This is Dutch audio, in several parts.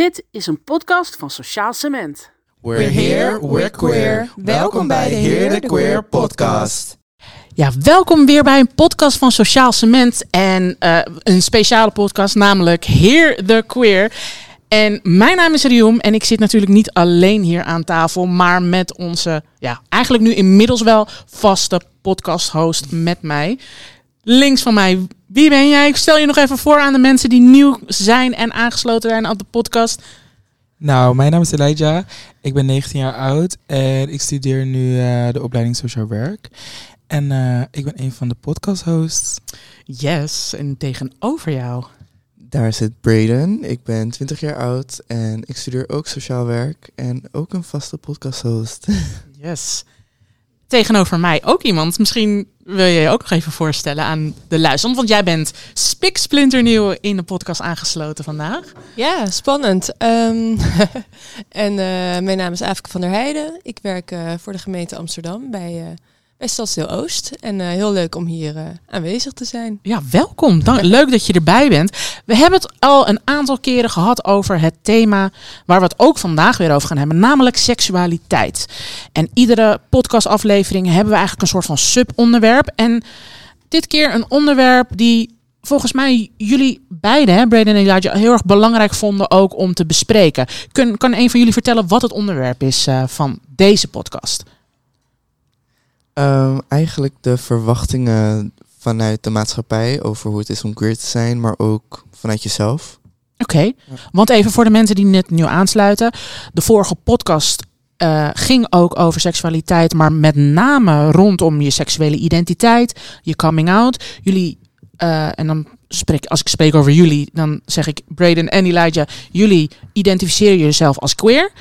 Dit is een podcast van Sociaal Cement. We're here, we're queer. Welkom bij de Heer de Queer podcast. Ja, welkom weer bij een podcast van Sociaal Cement. En uh, een speciale podcast, namelijk Heer the Queer. En mijn naam is Rium en ik zit natuurlijk niet alleen hier aan tafel, maar met onze, ja, eigenlijk nu inmiddels wel vaste podcast-host met mij. Links van mij, wie ben jij? Ik stel je nog even voor aan de mensen die nieuw zijn en aangesloten zijn op de podcast. Nou, mijn naam is Elijah. Ik ben 19 jaar oud en ik studeer nu uh, de opleiding Sociaal Werk. En uh, ik ben een van de podcast-hosts. Yes, en tegenover jou. Daar zit Braden. Ik ben 20 jaar oud en ik studeer ook sociaal werk en ook een vaste podcast-host. Yes. Tegenover mij ook iemand. Misschien wil je je ook nog even voorstellen aan de luisteraar. Want jij bent spiksplinternieuw in de podcast aangesloten vandaag. Ja, spannend. Um, en uh, mijn naam is Afke van der Heijden. Ik werk uh, voor de gemeente Amsterdam bij... Bij Stadsdeel Oost. En uh, heel leuk om hier uh, aanwezig te zijn. Ja, welkom. Dank, leuk dat je erbij bent. We hebben het al een aantal keren gehad over het thema waar we het ook vandaag weer over gaan hebben, namelijk seksualiteit. En iedere podcastaflevering hebben we eigenlijk een soort van subonderwerp. En dit keer een onderwerp die volgens mij jullie beiden, hè, Braden en Elijah, heel erg belangrijk vonden ook om te bespreken. Kun, kan een van jullie vertellen wat het onderwerp is uh, van deze podcast? Um, eigenlijk de verwachtingen vanuit de maatschappij over hoe het is om queer te zijn, maar ook vanuit jezelf. Oké, want even voor de mensen die net nieuw aansluiten. De vorige podcast uh, ging ook over seksualiteit, maar met name rondom je seksuele identiteit, je coming out. Jullie, uh, en dan spreek, als ik spreek over jullie, dan zeg ik Braden en Elijah, jullie identificeren jezelf als queer.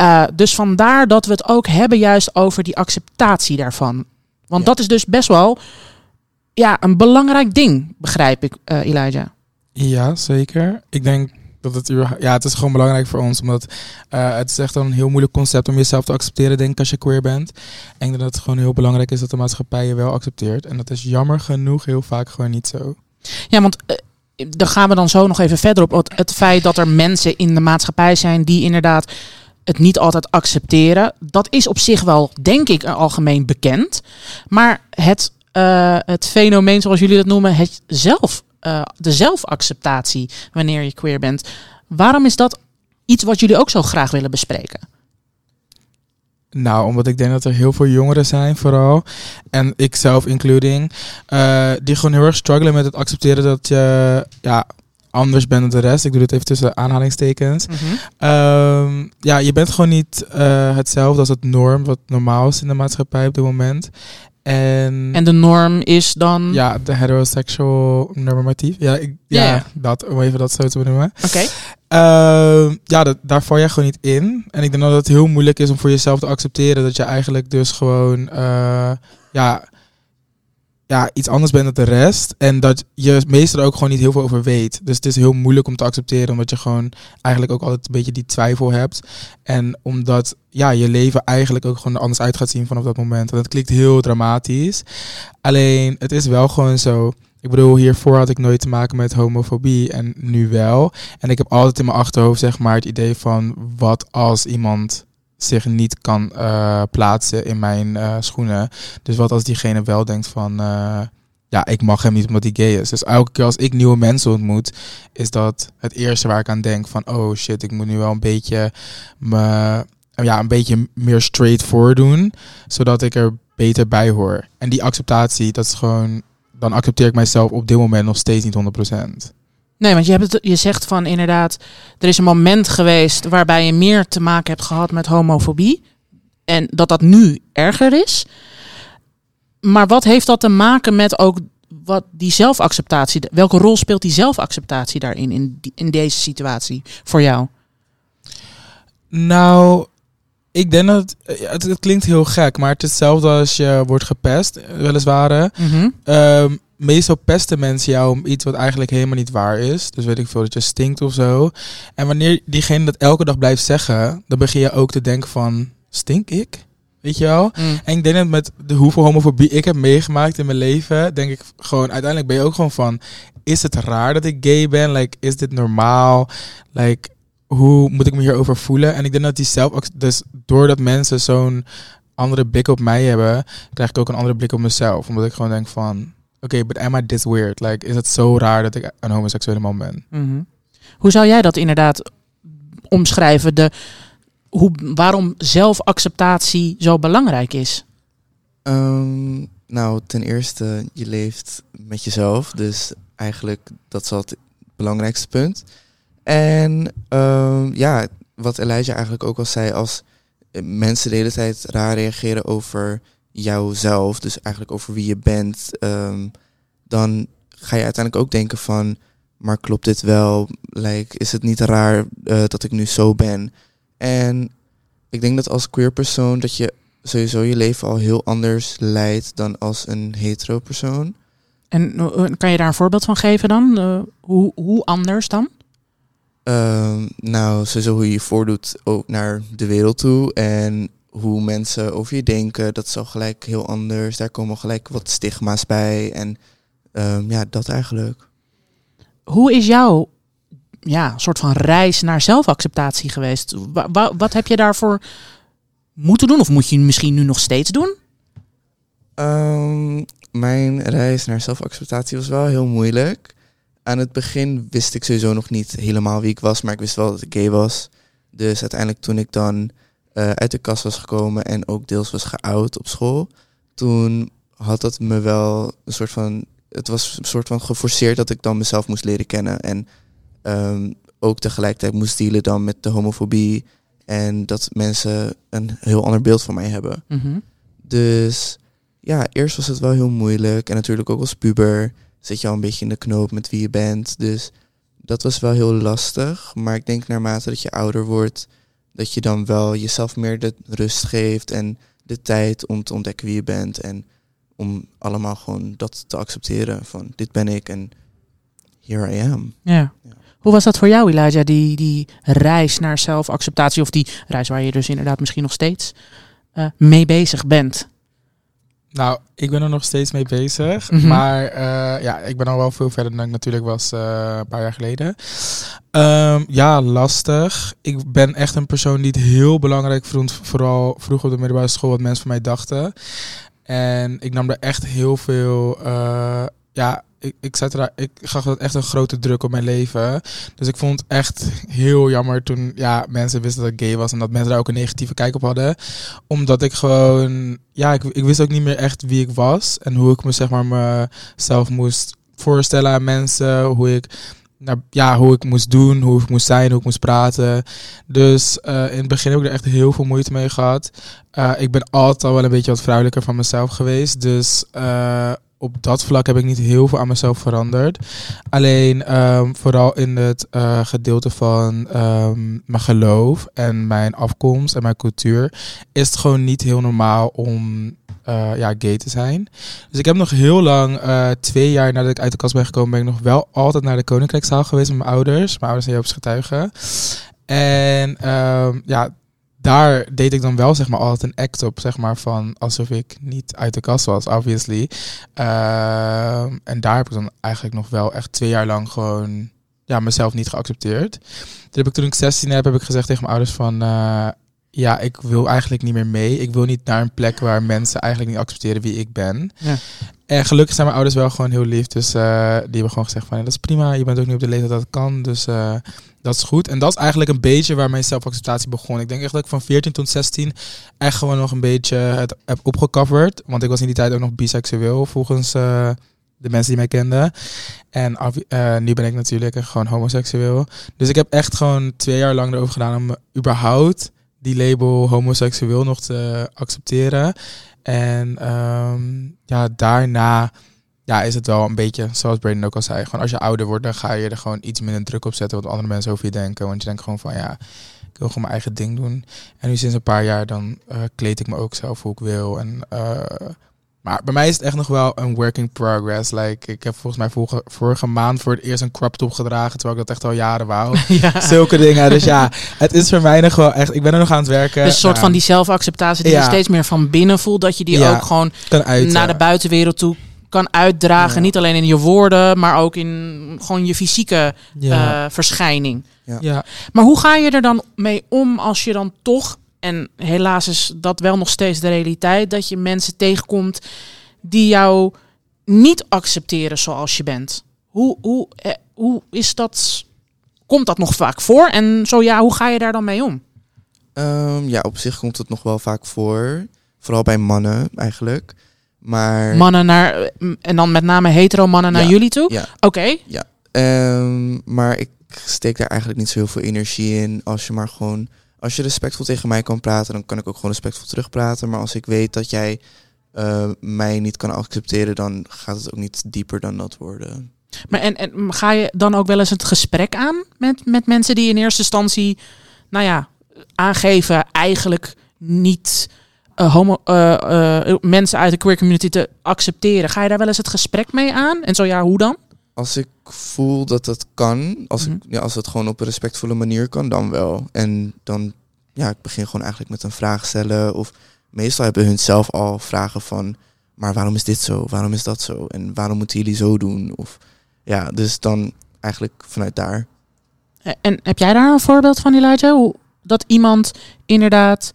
Uh, dus vandaar dat we het ook hebben juist over die acceptatie daarvan. Want ja. dat is dus best wel ja, een belangrijk ding, begrijp ik, uh, Elijah. Ja, zeker. Ik denk dat het, ja, het is gewoon belangrijk voor ons. Omdat uh, het is echt een heel moeilijk concept om jezelf te accepteren, denk ik, als je queer bent. En ik denk dat het gewoon heel belangrijk is dat de maatschappij je wel accepteert. En dat is jammer genoeg heel vaak gewoon niet zo. Ja, want uh, daar gaan we dan zo nog even verder op. Het, het feit dat er mensen in de maatschappij zijn die inderdaad het niet altijd accepteren. Dat is op zich wel, denk ik, algemeen bekend. Maar het, uh, het fenomeen, zoals jullie dat noemen, het zelf, uh, de zelfacceptatie wanneer je queer bent. Waarom is dat iets wat jullie ook zo graag willen bespreken? Nou, omdat ik denk dat er heel veel jongeren zijn, vooral. En ik zelf including. Uh, die gewoon heel erg struggelen met het accepteren dat je ja, anders bent dan de rest. Ik doe dit even tussen aanhalingstekens. Mm -hmm. um, ja, je bent gewoon niet uh, hetzelfde als het norm, wat normaal is in de maatschappij op dit moment. En, en de norm is dan? Ja, de heterosexual normatief. Ja, ik, ja, yeah. dat, om even dat zo te benoemen. Oké. Okay. Uh, ja, dat, daar val jij gewoon niet in. En ik denk dat het heel moeilijk is om voor jezelf te accepteren dat je eigenlijk dus gewoon, uh, ja, ja, iets anders bent dan de rest. En dat je meestal ook gewoon niet heel veel over weet. Dus het is heel moeilijk om te accepteren, omdat je gewoon eigenlijk ook altijd een beetje die twijfel hebt. En omdat ja, je leven eigenlijk ook gewoon anders uit gaat zien vanaf dat moment. En dat klinkt heel dramatisch. Alleen, het is wel gewoon zo. Ik bedoel, hiervoor had ik nooit te maken met homofobie en nu wel. En ik heb altijd in mijn achterhoofd zeg maar het idee van wat als iemand zich niet kan uh, plaatsen in mijn uh, schoenen. Dus wat als diegene wel denkt van, uh, ja, ik mag hem niet omdat hij gay is. Dus elke keer als ik nieuwe mensen ontmoet, is dat het eerste waar ik aan denk van, oh shit, ik moet nu wel een beetje me, ja, een beetje meer straight voor doen, zodat ik er beter bij hoor. En die acceptatie, dat is gewoon, dan accepteer ik mijzelf op dit moment nog steeds niet 100%. Nee, want je, hebt het, je zegt van inderdaad, er is een moment geweest waarbij je meer te maken hebt gehad met homofobie. En dat dat nu erger is. Maar wat heeft dat te maken met ook wat die zelfacceptatie, welke rol speelt die zelfacceptatie daarin, in, die, in deze situatie voor jou? Nou, ik denk dat het, het, klinkt heel gek, maar het is hetzelfde als je wordt gepest, weliswaar. Mm -hmm. um, meestal pesten mensen jou om iets wat eigenlijk helemaal niet waar is. Dus weet ik veel, dat je stinkt of zo. En wanneer diegene dat elke dag blijft zeggen, dan begin je ook te denken van, stink ik? Weet je wel? Mm. En ik denk dat met de hoeveel homofobie ik heb meegemaakt in mijn leven, denk ik gewoon, uiteindelijk ben je ook gewoon van, is het raar dat ik gay ben? Like, is dit normaal? Like, hoe moet ik me hierover voelen? En ik denk dat die zelf, dus doordat mensen zo'n andere blik op mij hebben, krijg ik ook een andere blik op mezelf. Omdat ik gewoon denk van, oké, but am I this weird? Like, is het zo raar dat ik een homoseksuele man ben? Mhm. Hoe zou jij dat inderdaad omschrijven? De, hoe, waarom zelfacceptatie zo belangrijk is? Ehm, nou, ten eerste, je leeft met jezelf. Dus eigenlijk, dat is al het belangrijkste punt. En ehm, ja, wat Elijah eigenlijk ook al zei, als mensen de hele tijd raar reageren over jouzelf, dus eigenlijk over wie je bent, ehm, dan ga je uiteindelijk ook denken van, maar klopt dit wel? Like, is het niet raar eh, dat ik nu zo ben? En ik denk dat als queer persoon dat je sowieso je leven al heel anders leidt dan als een hetero persoon. En eh, kan je daar een voorbeeld van geven dan? Uh, hoe, hoe anders dan? Um, nou, sowieso hoe je je voordoet ook naar de wereld toe. En hoe mensen over je denken, dat is al gelijk heel anders. Daar komen gelijk wat stigma's bij. En um, ja, dat eigenlijk. Hoe is jouw ja, soort van reis naar zelfacceptatie geweest? Wa wat heb je daarvoor moeten doen? Of moet je misschien nu nog steeds doen? Um, mijn reis naar zelfacceptatie was wel heel moeilijk. Aan het begin wist ik sowieso nog niet helemaal wie ik was, maar ik wist wel dat ik gay was. Dus uiteindelijk toen ik dan uh, uit de kast was gekomen en ook deels was geout op school, toen had dat me wel een soort van, het was een soort van geforceerd dat ik dan mezelf moest leren kennen en um, ook tegelijkertijd moest dealen dan met de homofobie en dat mensen een heel ander beeld van mij hebben. Mm -hmm. Dus ja, eerst was het wel heel moeilijk en natuurlijk ook als puber zit je al een beetje in de knoop met wie je bent. Dus dat was wel heel lastig. Maar ik denk naarmate dat je ouder wordt, dat je dan wel jezelf meer de rust geeft en de tijd om te ontdekken wie je bent. En om allemaal gewoon dat te accepteren van dit ben ik en here I am. Ja. ja. Hoe was dat voor jou, Elijah, die, die reis naar zelfacceptatie of die reis waar je dus inderdaad misschien nog steeds uh, mee bezig bent? Nou, ik ben er nog steeds mee bezig. Mm -hmm. Maar uh, ja, ik ben al wel veel verder dan ik natuurlijk was uh, een paar jaar geleden. Um, ja, lastig. Ik ben echt een persoon die het heel belangrijk vond, vooral vroeger op de middelbare school, wat mensen van mij dachten. En ik nam er echt heel veel, uh, ja, ik, ik, er, ik gaf dat echt een grote druk op mijn leven. Dus ik vond het echt heel jammer toen ja, mensen wisten dat ik gay was en dat mensen daar ook een negatieve kijk op hadden. Omdat ik gewoon, ja, ik, ik wist ook niet meer echt wie ik was en hoe ik me zeg maar mezelf moest voorstellen aan mensen, hoe ik ja, hoe ik moest doen, hoe ik moest zijn, hoe ik moest praten. Dus uh, in het begin heb ik er echt heel veel moeite mee gehad. Uh, ik ben altijd al wel een beetje wat vrouwelijker van mezelf geweest. Dus uh, op dat vlak heb ik niet heel veel aan mezelf veranderd. Alleen um, vooral in het uh, gedeelte van um, mijn geloof en mijn afkomst en mijn cultuur is het gewoon niet heel normaal om uh, ja, gay te zijn. Dus ik heb nog heel lang, uh, twee jaar nadat ik uit de kast ben gekomen, ben ik nog wel altijd naar de Koninklijkzaal geweest met mijn ouders. Mijn ouders zijn Joop's getuigen. En um, ja, daar deed ik dan wel zeg maar altijd een act op, zeg maar, van alsof ik niet uit de kast was, obviously. Uh, en daar heb ik dan eigenlijk nog wel echt twee jaar lang gewoon ja, mezelf niet geaccepteerd. Toen heb ik toen ik 16 heb, heb ik gezegd tegen mijn ouders van uh, ja, ik wil eigenlijk niet meer mee. Ik wil niet naar een plek waar mensen eigenlijk niet accepteren wie ik ben. Ja. En gelukkig zijn mijn ouders wel gewoon heel lief. Dus uh, die hebben gewoon gezegd van ja, dat is prima. Je bent ook nu op de leeftijd dat het kan. Dus uh, dat is goed. En dat is eigenlijk een beetje waar mijn zelfacceptatie begon. Ik denk echt dat ik van 14 tot 16 echt gewoon nog een beetje het heb opgecoverd. Want ik was in die tijd ook nog biseksueel volgens uh, de mensen die mij kenden. En uh, nu ben ik natuurlijk gewoon homoseksueel. Dus ik heb echt gewoon twee jaar lang erover gedaan om überhaupt die label homoseksueel nog te accepteren. En um, ja, daarna ja, is het wel een beetje, zoals Braden ook al zei, gewoon als je ouder wordt, dan ga je er gewoon iets minder druk op zetten wat andere mensen over je denken. Want je denkt gewoon van ja, ik wil gewoon mijn eigen ding doen. En nu sinds een paar jaar dan uh, kleed ik me ook zelf hoe ik wil. En, uh, maar bij mij is het echt nog wel een working progress. Like, ik heb volgens mij vorige, vorige maand voor het eerst een crop top gedragen, terwijl ik dat echt al jaren wou. ja. Zulke dingen. Dus ja, het is voor mij nog wel echt, ik ben er nog aan het werken. Dus een soort ja. van die zelfacceptatie die Ja. je steeds meer van binnen voelt, dat je die Ja. ook gewoon naar de buitenwereld toe kan uitdragen. Ja. Niet alleen in je woorden, maar ook in gewoon je fysieke Ja. eh, verschijning. ja. Maar hoe ga je er dan mee om als je dan toch, en helaas is dat wel nog steeds de realiteit, dat je mensen tegenkomt die jou niet accepteren zoals je bent? Hoe, hoe, eh, hoe is dat? Komt dat nog vaak voor? En zo ja, hoe ga je daar dan mee om? Ehm, ja, op zich komt het nog wel vaak voor. Vooral bij mannen eigenlijk. Maar Mannen naar, eh, en dan met name hetero mannen naar Ja, jullie toe? ja. Oké, Ehm, maar ik steek daar eigenlijk niet zo heel veel energie in. Als je maar gewoon, als je respectvol tegen mij kan praten, dan kan ik ook gewoon respectvol terugpraten. Maar als ik weet dat jij eh, mij niet kan accepteren, dan gaat het ook niet dieper dan dat worden. maar en, en ga je dan ook wel eens het gesprek aan met, met mensen die in eerste instantie, nou ja, aangeven eigenlijk niet eh, homo, eh, mensen uit de queer community te accepteren? Ga je daar wel eens het gesprek mee aan? En zo ja, hoe dan? Als ik voel dat dat kan, als, Mhm. ik, ja, als het gewoon op een respectvolle manier kan, dan wel. En dan, ja, ik begin gewoon eigenlijk met een vraag stellen. Of meestal hebben hun zelf al vragen van, maar waarom is dit zo? Waarom is dat zo? En waarom moeten jullie zo doen? Of ja, dus dan eigenlijk vanuit daar. Eh, En heb jij daar een voorbeeld van, Elijah? Hoe dat iemand inderdaad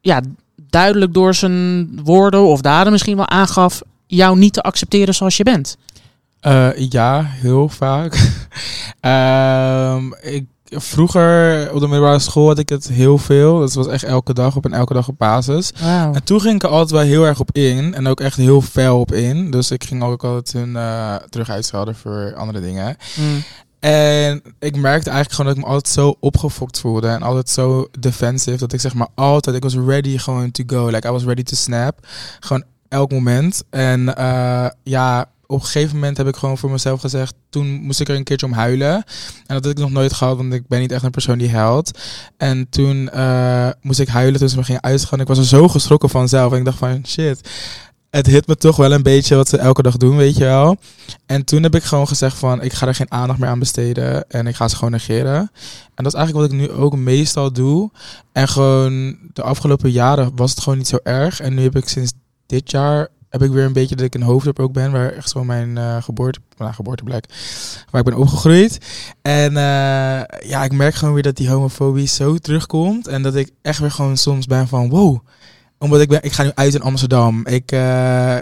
ja, duidelijk door zijn woorden of daden misschien wel aangaf jou niet te accepteren zoals je bent? Eh, ja, heel vaak. Ehm, ik, vroeger op de middelbare school had ik het heel veel. Dat was echt elke dag op en elke dag op basis. En toen ging ik er altijd wel heel erg op in. En ook echt heel fel op in. Dus ik ging ook altijd hun eh, terug uitschelden voor andere dingen. Mm. En ik merkte eigenlijk gewoon dat ik me altijd zo opgefokt voelde. En altijd zo defensive. Dat ik zeg maar altijd, ik was ready gewoon to go. Like I was ready to snap. Gewoon elk moment. En eh, ja, op een gegeven moment heb ik gewoon voor mezelf gezegd. Toen moest ik er een keertje om huilen. En dat had ik nog nooit gehad, want ik ben niet echt een persoon die huilt. En toen eh, moest ik huilen toen ze me gingen uitschelden. Ik was er zo geschrokken vanzelf. En ik dacht van shit. Het hit me toch wel een beetje wat ze elke dag doen, weet je wel. En toen heb ik gewoon gezegd van, ik ga er geen aandacht meer aan besteden en ik ga ze gewoon negeren. En dat is eigenlijk wat ik nu ook meestal doe. En gewoon de afgelopen jaren was het gewoon niet zo erg. En nu heb ik sinds dit jaar, heb ik weer een beetje dat ik in Hoofddorp ook ben, waar echt zo mijn eh, geboorte, nou, geboorteplek, waar ik ben opgegroeid. En eh, ja, ik merk gewoon weer dat die homofobie zo terugkomt. En dat ik echt weer gewoon soms ben van, wow. Omdat ik ben, ik ga nu uit in Amsterdam. Ik, eh,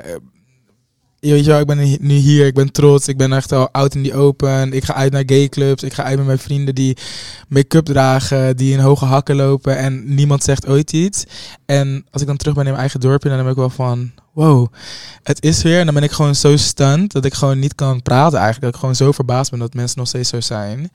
weet je wel, ik ben nu hier, ik ben trots, ik ben echt al out in die open. Ik ga uit naar gayclubs, ik ga uit met mijn vrienden die make-up dragen, die in hoge hakken lopen en niemand zegt ooit iets. En als ik dan terug ben in mijn eigen dorpje, dan ben ik wel van, wow, het is weer. En dan ben ik gewoon zo stunned dat ik gewoon niet kan praten eigenlijk. Dat ik gewoon zo verbaasd ben dat mensen nog steeds zo zijn.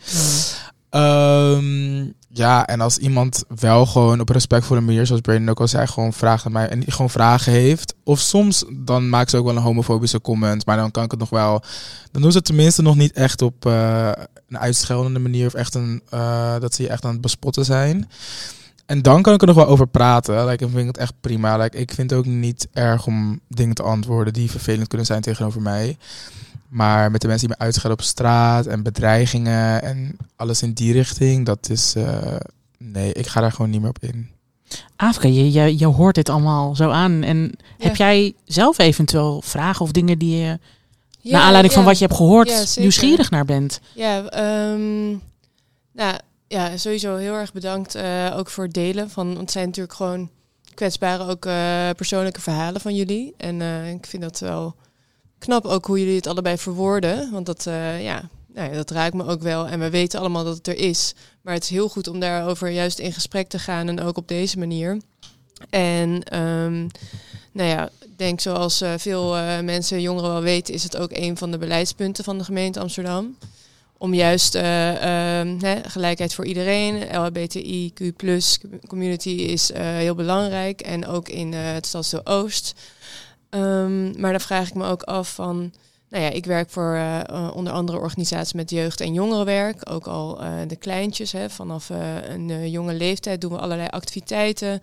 Ehm, ja, en als iemand wel gewoon op respectvolle manier, zoals Brandon ook al zei, gewoon vraagt aan mij en gewoon vragen heeft. Of soms dan maakt ze ook wel een homofobische comment, maar dan kan ik het nog wel. Dan doen ze het tenminste nog niet echt op eh, een uitscheldende manier of echt een eh, dat ze je echt aan het bespotten zijn. En dan kan ik er nog wel over praten. Like, dan vind ik het echt prima. Like, ik vind het ook niet erg om dingen te antwoorden die vervelend kunnen zijn tegenover mij. Maar met de mensen die me uitschelden op straat en bedreigingen en alles in die richting, dat is. eh, nee, ik ga daar gewoon niet meer op in. Afke, je, je, je hoort dit allemaal zo aan. En heb jij zelf eventueel vragen of dingen die je, naar aanleiding van wat je hebt gehoord, nieuwsgierig naar bent? Ja, ehm, nou ja, sowieso heel erg bedankt eh, ook voor het delen van, want het zijn natuurlijk gewoon kwetsbare ook eh, persoonlijke verhalen van jullie. En eh, ik vind dat wel knap ook hoe jullie het allebei verwoorden, want dat eh, ja, nou ja, dat raakt me ook wel. En we weten allemaal dat het er is, maar het is heel goed om daarover juist in gesprek te gaan en ook op deze manier. En ehm, nou ja, ik denk zoals eh, veel eh, mensen, jongeren wel weten, is het ook een van de beleidspunten van de gemeente Amsterdam. Om juist eh, ehm, gelijkheid voor iedereen, LHBTIQ community is heel belangrijk. En ook in het Stadsdeel Oost. Ehm, maar dan vraag ik me ook af van... Nou ja, ik werk voor eh, eh, onder andere organisaties met jeugd- en jongerenwerk. Ook al eh, de kleintjes. Hè, vanaf een jonge leeftijd doen we allerlei activiteiten.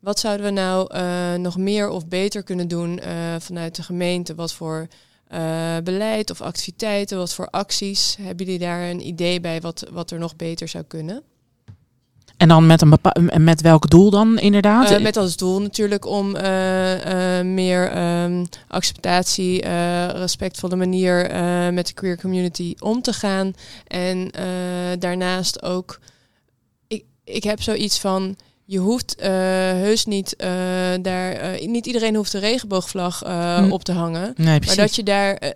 Wat zouden we nou nog meer of beter kunnen doen vanuit de gemeente? Wat voor beleid of activiteiten, wat voor acties? Hebben jullie daar een idee bij wat, wat er nog beter zou kunnen? En dan met, een met welk doel dan inderdaad? Eh, met als doel natuurlijk om eh, eh, meer ehm, acceptatie, respectvolle manier met de queer community om te gaan. En daarnaast ook, ik, ik heb zoiets van, je hoeft eh, heus niet eh, daar, eh, niet iedereen hoeft een regenboogvlag Hm. op te hangen. nee, Maar dat je daar,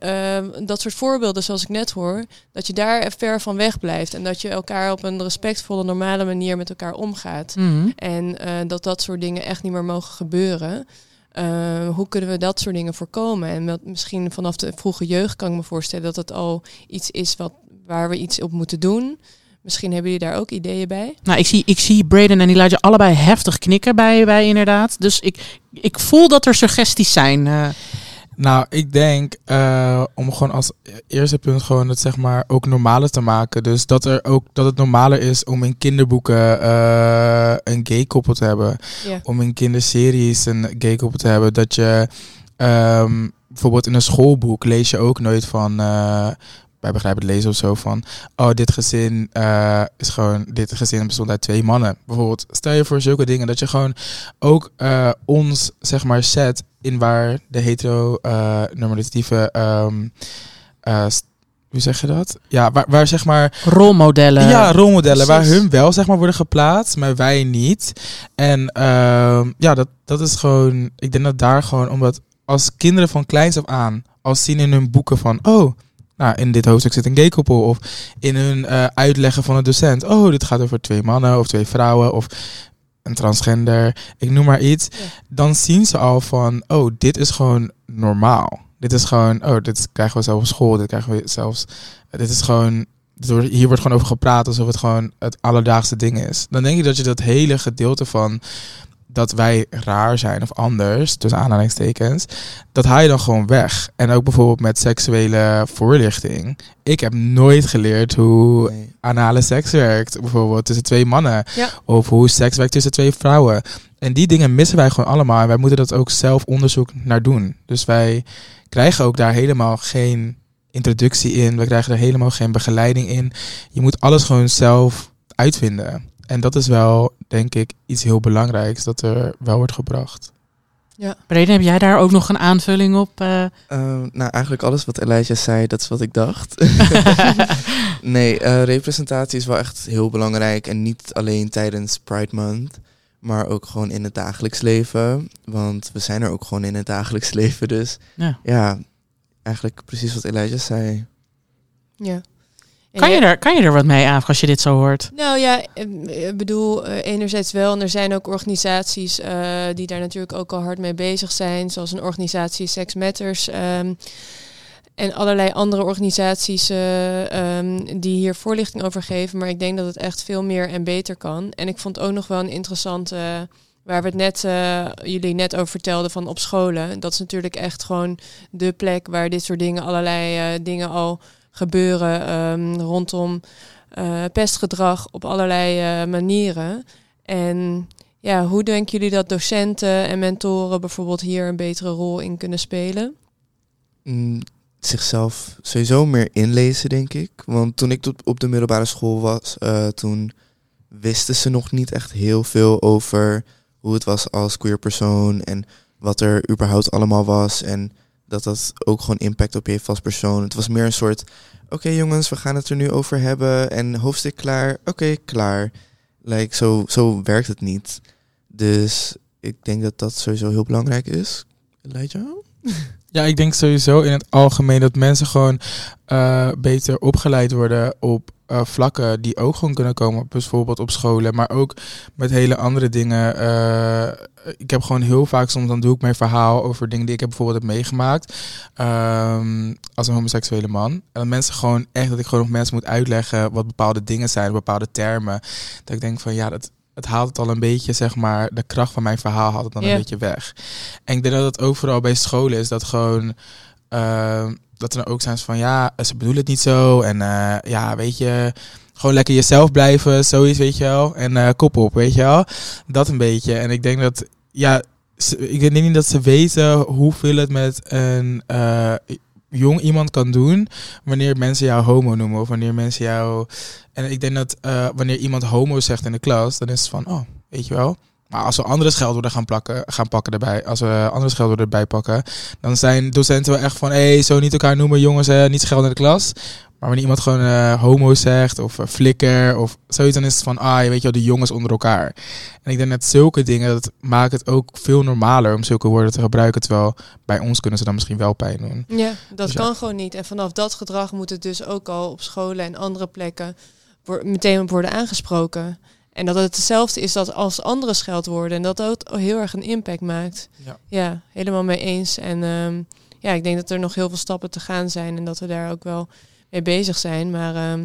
dat soort voorbeelden zoals ik net hoor, dat je daar ver van weg blijft. En dat je elkaar op een respectvolle, normale manier met elkaar omgaat. Mhm. En dat dat soort dingen echt niet meer mogen gebeuren. Hoe kunnen we dat soort dingen voorkomen? En misschien vanaf de vroege jeugd kan ik me voorstellen dat het al iets is wat, waar we iets op moeten doen. Misschien hebben jullie daar ook ideeën bij. Nou, ik zie, ik zie Braden en Elijah allebei heftig knikken bij, bij inderdaad. Dus ik, ik voel dat er suggesties zijn. eh. Nou, ik denk eh, om gewoon als eerste punt gewoon het zeg maar ook normaler te maken. Dus dat er ook dat het normaler is om in kinderboeken eh, een gay koppel te hebben. Om in kinderseries een gay koppel te hebben. Dat je ehm, bijvoorbeeld in een schoolboek lees je ook nooit van. eh bij begrijpend lezen of zo van. Oh, dit gezin eh, is gewoon. Dit gezin bestond uit twee mannen. Bijvoorbeeld. Stel je voor zulke dingen. Dat je gewoon ook eh, ons zeg maar zet in waar de hetero-normatieve. ehm eh, st- hoe zeg je dat? Ja, waar, waar zeg maar rolmodellen. ja, rolmodellen waar hun wel zeg maar worden geplaatst, maar wij niet. En ehm, ja, dat, dat is gewoon. Ik denk dat daar gewoon omdat als kinderen van kleins af aan al zien in hun boeken van oh. Nou, in dit hoofdstuk zit een gay koppel. Of in hun eh, uitleggen van een docent. Oh, dit gaat over twee mannen of twee vrouwen. Of een transgender. Ik noem maar iets. Ja. Dan zien ze al van, oh, dit is gewoon normaal. Dit is gewoon, oh, dit krijgen we zelf op school. Dit krijgen we zelfs. Dit is gewoon hier wordt gewoon over gepraat alsof het gewoon het alledaagse ding is. Dan denk ik dat je dat hele gedeelte van dat wij raar zijn of anders, tussen aanhalingstekens, dat haal je dan gewoon weg. En ook bijvoorbeeld met seksuele voorlichting. Ik heb nooit geleerd hoe Nee. anale seks werkt, bijvoorbeeld tussen twee mannen. Ja. Of hoe seks werkt tussen twee vrouwen. En die dingen missen wij gewoon allemaal. En wij moeten dat ook zelf onderzoek naar doen. Dus wij krijgen ook daar helemaal geen introductie in. We krijgen er helemaal geen begeleiding in. Je moet alles gewoon zelf uitvinden. En dat is wel, denk ik, iets heel belangrijks dat er wel wordt gebracht. Braden, heb jij daar ook nog een aanvulling op? eh? Ehm, nou, eigenlijk alles wat Elijah zei, dat is wat ik dacht. nee, eh, representatie is wel echt heel belangrijk. En niet alleen tijdens Pride Month, maar ook gewoon in het dagelijks leven. Want we zijn er ook gewoon in het dagelijks leven. Dus Ja. ja, eigenlijk precies wat Elijah zei. Ja. Kan, je er, kan je er wat mee aan als je dit zo hoort? Nou ja, eh, ik bedoel, eh, enerzijds wel. En er zijn ook organisaties eh, die daar natuurlijk ook al hard mee bezig zijn. Zoals een organisatie Sex Matters. ehm, en allerlei andere organisaties eh, ehm, die hier voorlichting over geven. Maar ik denk dat het echt veel meer en beter kan. En ik vond ook nog wel een interessante... Waar we het net, jullie net over vertelden van op scholen. Dat is natuurlijk echt gewoon de plek waar dit soort dingen, allerlei dingen al gebeuren ehm, rondom eh, pestgedrag op allerlei eh, manieren. En ja, hoe denken jullie dat docenten en mentoren bijvoorbeeld hier een betere rol in kunnen spelen? Mm, zichzelf sowieso meer inlezen, denk ik. Want toen ik op de middelbare school was, eh, toen wisten ze nog niet echt heel veel over hoe het was als queer persoon en wat er überhaupt allemaal was. En dat dat ook gewoon impact op je heeft als persoon. Het was meer een soort, oké jongens, we gaan het er nu over hebben en hoofdstuk klaar, oké, klaar. Like, zo, zo werkt het niet. Dus ik denk dat dat sowieso heel belangrijk is. Elijah? Ja, ik denk sowieso in het algemeen dat mensen gewoon eh, beter opgeleid worden op eh, vlakken die ook gewoon kunnen komen. Bijvoorbeeld op scholen, maar ook met hele andere dingen. Eh, ik heb gewoon heel vaak, soms dan doe ik mijn verhaal over dingen die ik heb bijvoorbeeld heb meegemaakt. ehm, als een homoseksuele man. En dat mensen gewoon echt, dat ik gewoon nog mensen moet uitleggen wat bepaalde dingen zijn, bepaalde termen. Dat ik denk van ja, dat, het haalt het al een beetje, zeg maar, de kracht van mijn verhaal haalt het dan een beetje weg. En ik denk dat het ook vooral bij scholen is dat gewoon. ehm, dat er dan ook zijn van ja, ze bedoelen het niet zo. En eh, ja, weet je, gewoon lekker jezelf blijven, zoiets, weet je wel. En eh, kop op, weet je wel. Dat een beetje. En ik denk dat, ja, ik denk niet dat ze weten hoeveel het met een, eh, jong iemand kan doen wanneer mensen jou homo noemen of wanneer mensen jou. En ik denk dat eh, wanneer iemand homo zegt in de klas, dan is het van, oh, weet je wel. Maar als we andere scheldwoorden gaan, plakken, gaan pakken erbij, als we andere scheldwoorden erbij pakken, dan zijn docenten wel echt van, hé, hey, zo niet elkaar noemen, jongens, hè, niet schelden in de klas. Maar wanneer iemand gewoon eh, homo zegt of uh, flikker of zoiets, dan is het van, ah, je weet je wel, de jongens onder elkaar. En ik denk dat zulke dingen, dat maakt het ook veel normaler om zulke woorden te gebruiken. Terwijl bij ons kunnen ze dan misschien wel pijn doen. Ja, dat Dus ja. kan gewoon niet. En vanaf dat gedrag moet het dus ook al op scholen en andere plekken meteen worden aangesproken. En dat het hetzelfde is dat als andere scheldwoorden. En dat dat ook heel erg een impact maakt. Ja. Ja, helemaal mee eens. En ehm, ja, ik denk dat er nog heel veel stappen te gaan zijn. En dat we daar ook wel mee bezig zijn. Maar ehm,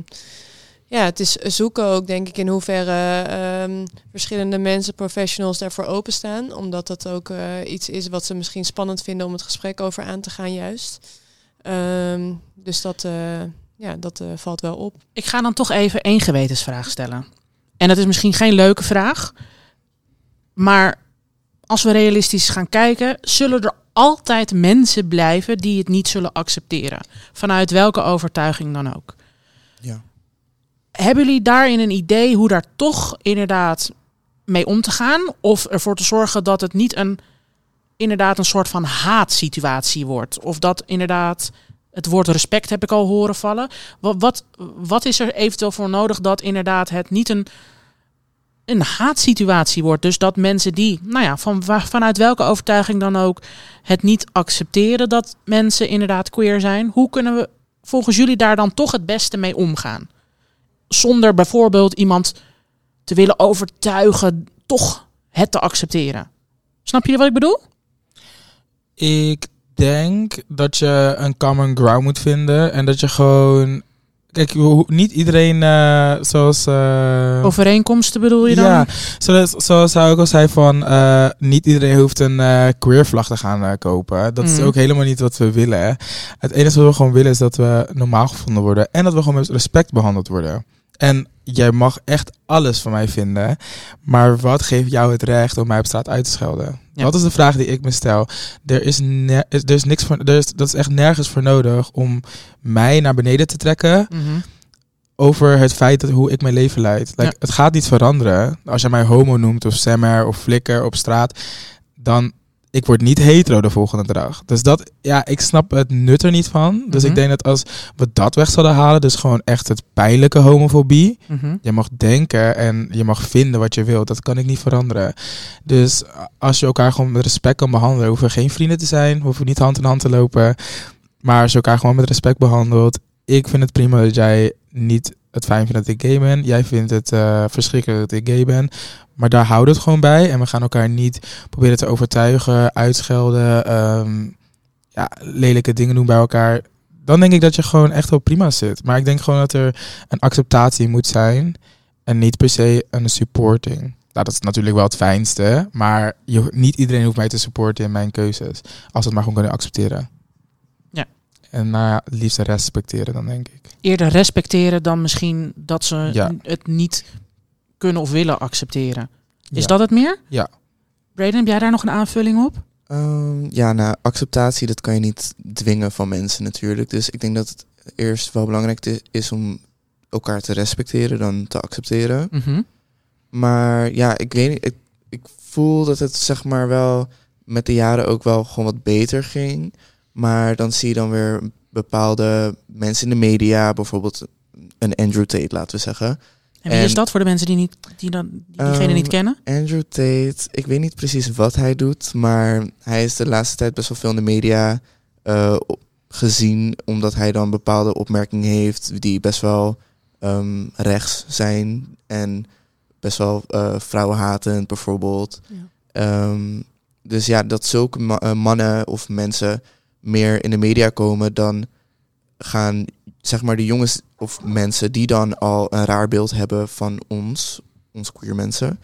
ja, het is zoeken ook, denk ik, in hoeverre ehm, verschillende mensen, professionals daarvoor openstaan. Omdat dat ook eh, iets is wat ze misschien spannend vinden om het gesprek over aan te gaan, juist. Ehm, dus dat, eh, ja, dat eh, valt wel op. Ik ga dan toch even één gewetensvraag stellen. En dat is misschien geen leuke vraag. Maar als we realistisch gaan kijken, zullen er altijd mensen blijven die het niet zullen accepteren. Vanuit welke overtuiging dan ook. Ja. Hebben jullie daarin een idee hoe daar toch inderdaad mee om te gaan? Of ervoor te zorgen dat het niet een inderdaad een soort van haatsituatie wordt? Of dat inderdaad het woord respect heb ik al horen vallen. Wat, wat, is er eventueel voor nodig dat inderdaad het niet een, een haatsituatie wordt? Dus dat mensen die, nou ja, van, vanuit welke overtuiging dan ook, het niet accepteren dat mensen inderdaad queer zijn. Hoe kunnen we volgens jullie daar dan toch het beste mee omgaan? Zonder bijvoorbeeld iemand te willen overtuigen toch het te accepteren. Snap je wat ik bedoel? Ik denk dat je een common ground moet vinden en dat je gewoon. Kijk, niet iedereen eh, zoals. eh, Overeenkomsten bedoel je dan? Ja, zoals, zoals hij ook al zei van eh, niet iedereen hoeft een queer vlag te gaan kopen. Dat is Mhm. ook helemaal niet wat we willen. Het enige wat we gewoon willen is dat we normaal gevonden worden en dat we gewoon met respect behandeld worden. En jij mag echt alles van mij vinden, maar wat geeft jou het recht om mij op straat uit te schelden? Ja. Dat is de vraag die ik me stel. Er is, er is niks voor, er is, dat is echt nergens voor nodig om mij naar beneden te trekken Mhm. over het feit dat hoe ik mijn leven leid. Like, Ja. Het gaat niet veranderen. Als je mij homo noemt of semmer of flikker op straat, dan ik word niet hetero de volgende dag. Dus dat, ja, ik snap het nut er niet van. Dus Mhm. ik denk dat als we dat weg zouden halen, dus gewoon echt het pijnlijke homofobie. Mhm. Je mag denken en je mag vinden wat je wilt. Dat kan ik niet veranderen. Dus als je elkaar gewoon met respect kan behandelen, hoeven we geen vrienden te zijn, hoeven we niet hand in hand te lopen. Maar als je elkaar gewoon met respect behandelt, ik vind het prima dat jij niet het fijn vindt dat ik gay ben. Jij vindt het eh, verschrikkelijk dat ik gay ben. Maar daar houdt het gewoon bij. En we gaan elkaar niet proberen te overtuigen, uitschelden, ehm, ja, lelijke dingen doen bij elkaar. Dan denk ik dat je gewoon echt wel prima zit. Maar ik denk gewoon dat er een acceptatie moet zijn. En niet per se een supporting. Nou, dat is natuurlijk wel het fijnste. Maar je, niet iedereen hoeft mij te supporten in mijn keuzes. Als we het maar gewoon kunnen accepteren. En nou ja, het liefst respecteren dan, denk ik. Eerder respecteren dan misschien dat ze Ja. het niet kunnen of willen accepteren. Is Ja. dat het meer? Ja. Braden, heb jij daar nog een aanvulling op? Ehm, ja, nou, acceptatie, dat kan je niet dwingen van mensen natuurlijk. Dus ik denk dat het eerst wel belangrijk is om elkaar te respecteren dan te accepteren. Mhm. Maar ja, ik weet niet, ik, ik voel dat het zeg maar wel met de jaren ook wel gewoon wat beter ging. Maar dan zie je dan weer bepaalde mensen in de media, bijvoorbeeld een Andrew Tate, laten we zeggen. En wie En- is dat voor de mensen die, niet, die, dan, die diegene Ehm, niet kennen? Andrew Tate, ik weet niet precies wat hij doet, maar hij is de laatste tijd best wel veel in de media eh, gezien, omdat hij dan bepaalde opmerkingen heeft die best wel ehm, rechts zijn en best wel eh vrouwenhatend bijvoorbeeld. Ja. Ehm, dus ja, dat zulke eh, mannen of mensen meer in de media komen, dan gaan zeg maar de jongens of mensen die dan al een raar beeld hebben van ons, ons queer mensen,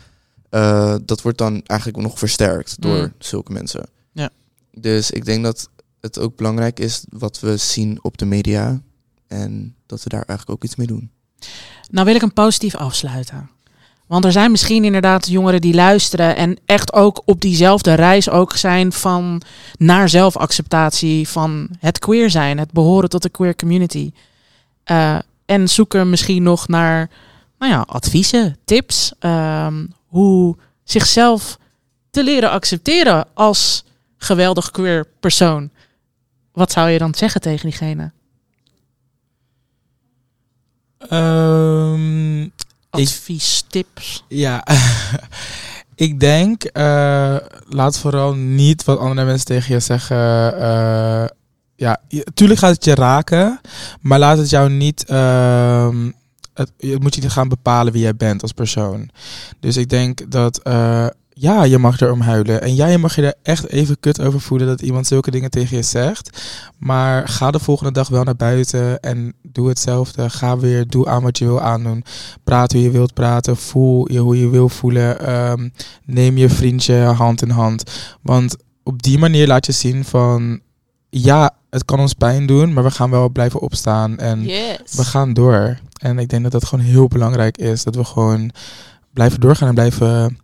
eh, dat wordt dan eigenlijk nog versterkt door Mm. zulke mensen. Ja. Dus ik denk dat het ook belangrijk is wat we zien op de media en dat we daar eigenlijk ook iets mee doen. Nou wil ik hem positief afsluiten. Want er zijn misschien inderdaad jongeren die luisteren en echt ook op diezelfde reis ook zijn van naar zelfacceptatie van het queer zijn, het behoren tot de queer community. Uh, en zoeken misschien nog naar nou ja, adviezen, tips, um, hoe zichzelf te leren accepteren als geweldig queer persoon. Wat zou je dan zeggen tegen diegene? Um, Advies, tips. Ja, ik denk, uh, laat vooral niet wat andere mensen tegen je zeggen. Uh, ja, tuurlijk gaat het je raken, maar laat het jou niet. Uh, het, je moet je niet gaan bepalen wie jij bent als persoon. Dus ik denk dat uh, ja, je mag erom huilen. En ja, je mag je er echt even kut over voelen dat iemand zulke dingen tegen je zegt. Maar ga de volgende dag wel naar buiten en doe hetzelfde. Ga weer, doe aan wat je wil aandoen. Praat hoe je wilt praten. Voel je hoe je wil voelen. Um, neem je vriendje hand in hand. Want op die manier laat je zien van... Ja, het kan ons pijn doen, maar we gaan wel blijven opstaan. En Yes. we gaan door. En ik denk dat dat gewoon heel belangrijk is. Dat we gewoon blijven doorgaan en blijven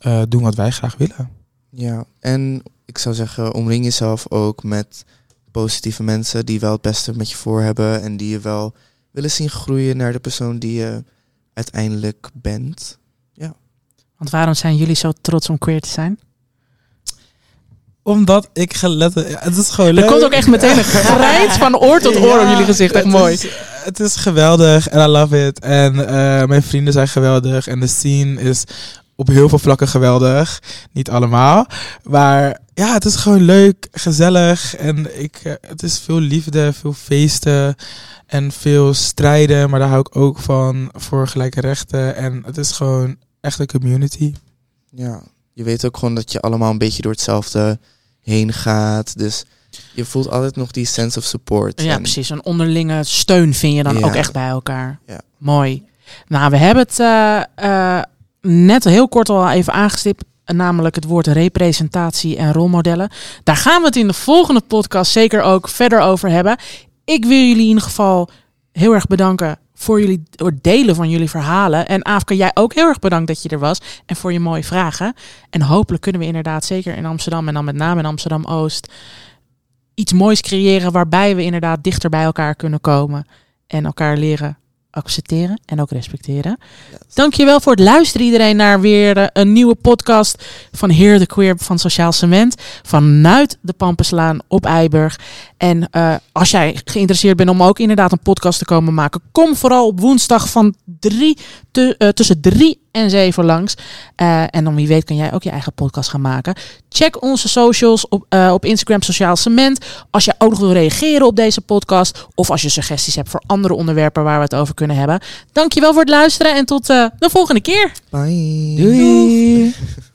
uh, doen wat wij graag willen. Ja, en ik zou zeggen, omring jezelf ook met positieve mensen die wel het beste met je voor hebben en die je wel willen zien groeien naar de persoon die je uiteindelijk bent. Ja. Want waarom zijn jullie zo trots om queer te zijn? Omdat ik gelet... Het is gewoon Er komt ook echt meteen een grijns van oor tot oor ja, op jullie gezicht. Echt mooi. Is, het is geweldig en I love it. En uh, mijn vrienden zijn geweldig. En de scene is op heel veel vlakken geweldig. Niet allemaal. Maar ja, het is gewoon leuk, gezellig. En ik, uh, het is veel liefde, veel feesten en veel strijden. Maar daar hou ik ook van voor gelijke rechten. En het is gewoon echt een community. Ja, je weet ook gewoon dat je allemaal een beetje door hetzelfde heen gaat. Dus je voelt altijd nog die sense of support. Ja, en precies. Een onderlinge steun vind je dan Ja. ook echt bij elkaar. Ja. Mooi. Nou, we hebben het uh, uh, net heel kort al even aangestipt. Namelijk het woord representatie en rolmodellen. Daar gaan we het in de volgende podcast zeker ook verder over hebben. Ik wil jullie in ieder geval heel erg bedanken voor jullie voor het delen van jullie verhalen. En Aafke, jij ook heel erg bedankt dat je er was. En voor je mooie vragen. En hopelijk kunnen we inderdaad zeker in Amsterdam en dan met name in Amsterdam Oost iets moois creëren waarbij we inderdaad dichter bij elkaar kunnen komen en elkaar leren accepteren en ook respecteren. Yes. Dankjewel voor het luisteren iedereen naar weer uh, een nieuwe podcast van Heer de Queer van Sociaal Cement vanuit de Pampenslaan op Eiburg. En uh, als jij geïnteresseerd bent om ook inderdaad een podcast te komen maken, kom vooral op woensdag van drie te, uh, tussen drie en zeven langs. Uh, en dan wie weet kan jij ook je eigen podcast gaan maken. Check onze socials op, uh, op Instagram Sociaal Cement. Als je ook nog wil reageren op deze podcast. Of als je suggesties hebt voor andere onderwerpen waar we het over kunnen hebben. Dankjewel voor het luisteren en tot uh, de volgende keer. Bye. Doei.